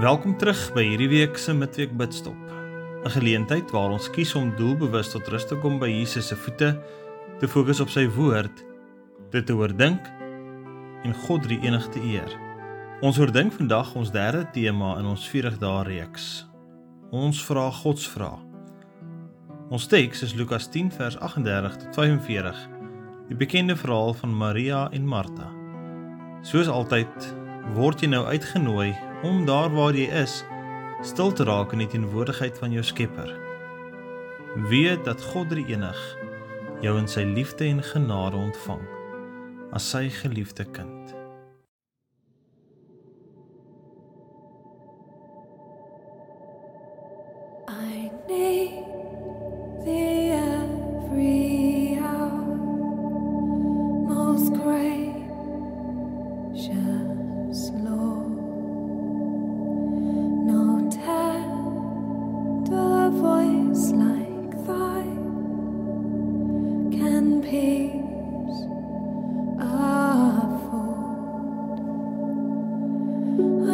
Welkom terug by hierdie week se midweek bidstop. 'n Geleentheid waar ons kies om doelbewus tot rus te kom by Jesus se voete, te fokus op sy woord, dit te oordink en God drie enig te eer. Ons oordink vandag ons derde tema in ons 40 dae reeks. Ons vra God se vra. Ons teks is Lukas 10 vers 38 tot 45, die bekende verhaal van Maria en Martha. Soos altyd word jy nou uitgenooi om daar waar jy is stil te raak in die teenwoordigheid van jou Skepper. Weet dat God drie enig jou in sy liefde en genade ontvang as sy geliefde kind. I need thee every hour, most gracious Oh.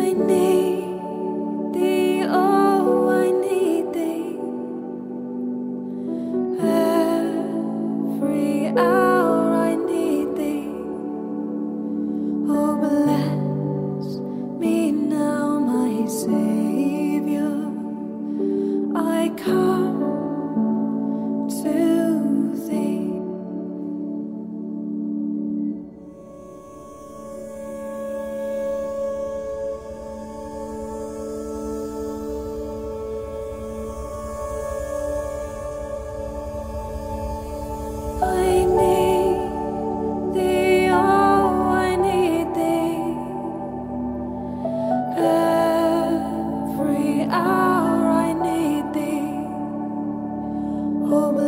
Oh,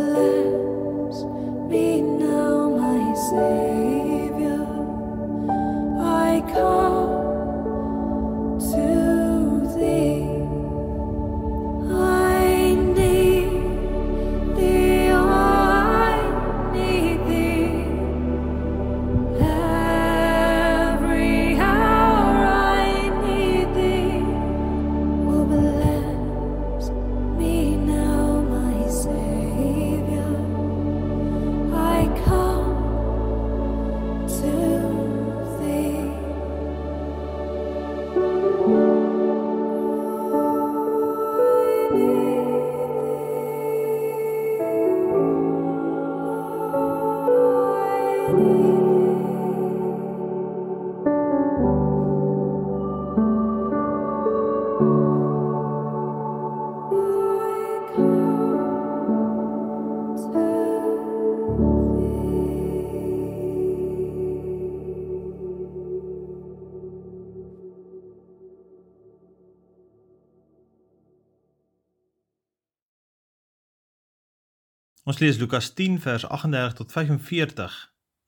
Ons lees Lukas 10 vers 38 tot 45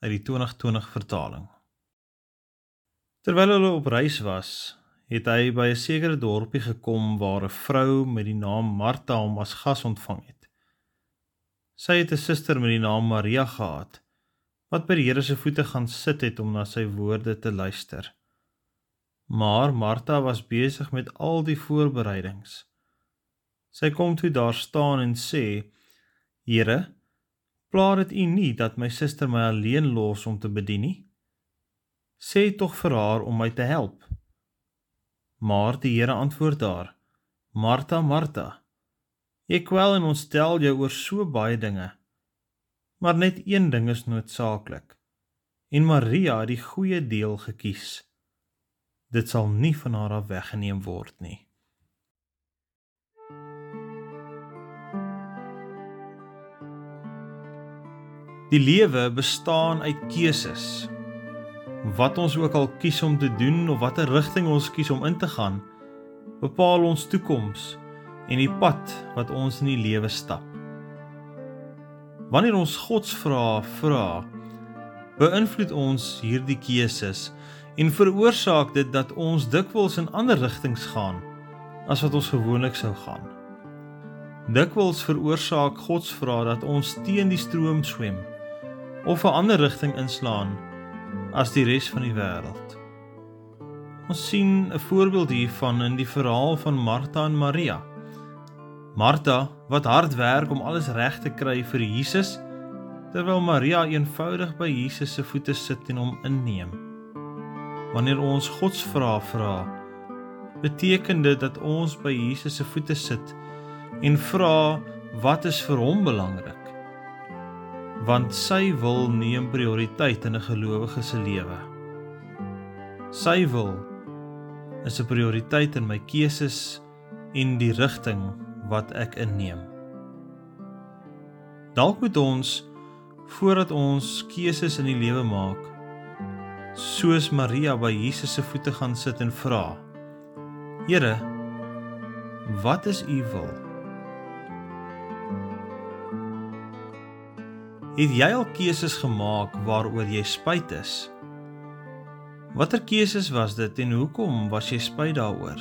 uit die 2020 vertaling. Terwyl hulle op reis was, het hy by 'n sekere dorpie gekom waar 'n vrou met die naam Martha hom as gas ontvang het. Sy het 'n suster met die naam Maria gehad wat by die Here se voete gaan sit het om na sy woorde te luister. Maar Martha was besig met al die voorbereidings. Sy kom toe daar staan en sê: Here, pla dit U nie dat my suster my alleen los om te bedien nie? Sê tog vir haar om my te help. Maar die Here antwoord haar: Martha, Martha, jy kwel en ontstel jou oor so baie dinge, maar net een ding is noodsaaklik. En Maria het die goeie deel gekies. Dit sal nie van haar af weggeneem word nie. Die lewe bestaan uit keuses. Wat ons ook al kies om te doen of watter rigting ons kies om in te gaan, bepaal ons toekoms en die pad wat ons in die lewe stap. Wanneer ons God se vrae vra, beïnvloed ons hierdie keuses en veroorsaak dit dat ons dikwels in ander rigtings gaan as wat ons gewoonlik sou gaan. Dikwels veroorsaak God se vrae dat ons teen die stroom swem of 'n ander rigting inslaan as die res van die wêreld. Ons sien 'n voorbeeld hiervan in die verhaal van Martha en Maria. Martha wat hard werk om alles reg te kry vir Jesus, terwyl Maria eenvoudig by Jesus se voete sit en hom inneem. Wanneer ons godsvrae vra, beteken dit dat ons by Jesus se voete sit en vra wat is vir hom belangrik? Want sy wil neem prioriteit in 'n gelowige se lewe. Sy wil is 'n prioriteit in my keuses en die rigting wat ek inneem. Dalk moet ons voordat ons keuses in die lewe maak, soos Maria by Jesus se voete gaan sit en vra: Here, wat is u wil? Het jy al keuses gemaak waaroor jy spyt is? Watter keuses was dit en hoekom was jy spyt daaroor?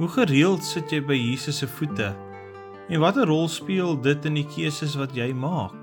Hoe gereeld sit jy by Jesus se voete? En watter rol speel dit in die keuses wat jy maak?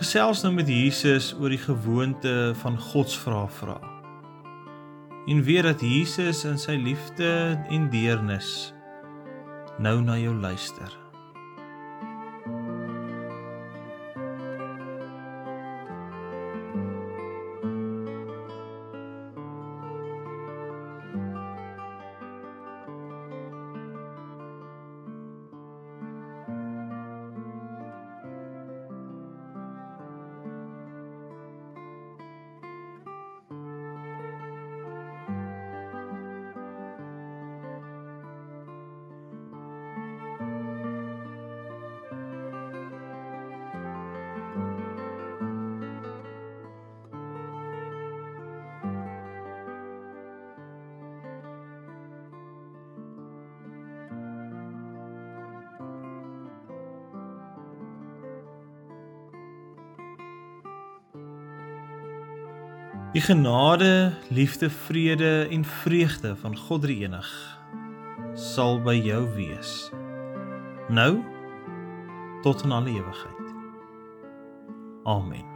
Gesels nou met Jesus oor die gewoonte van godsvrae vra. En weet dat Jesus in sy liefde en deernis nou na jou luister. Die genade, liefde, vrede en vreugde van God die Enig sal by jou wees. Nou tot in alle ewigheid. Amen.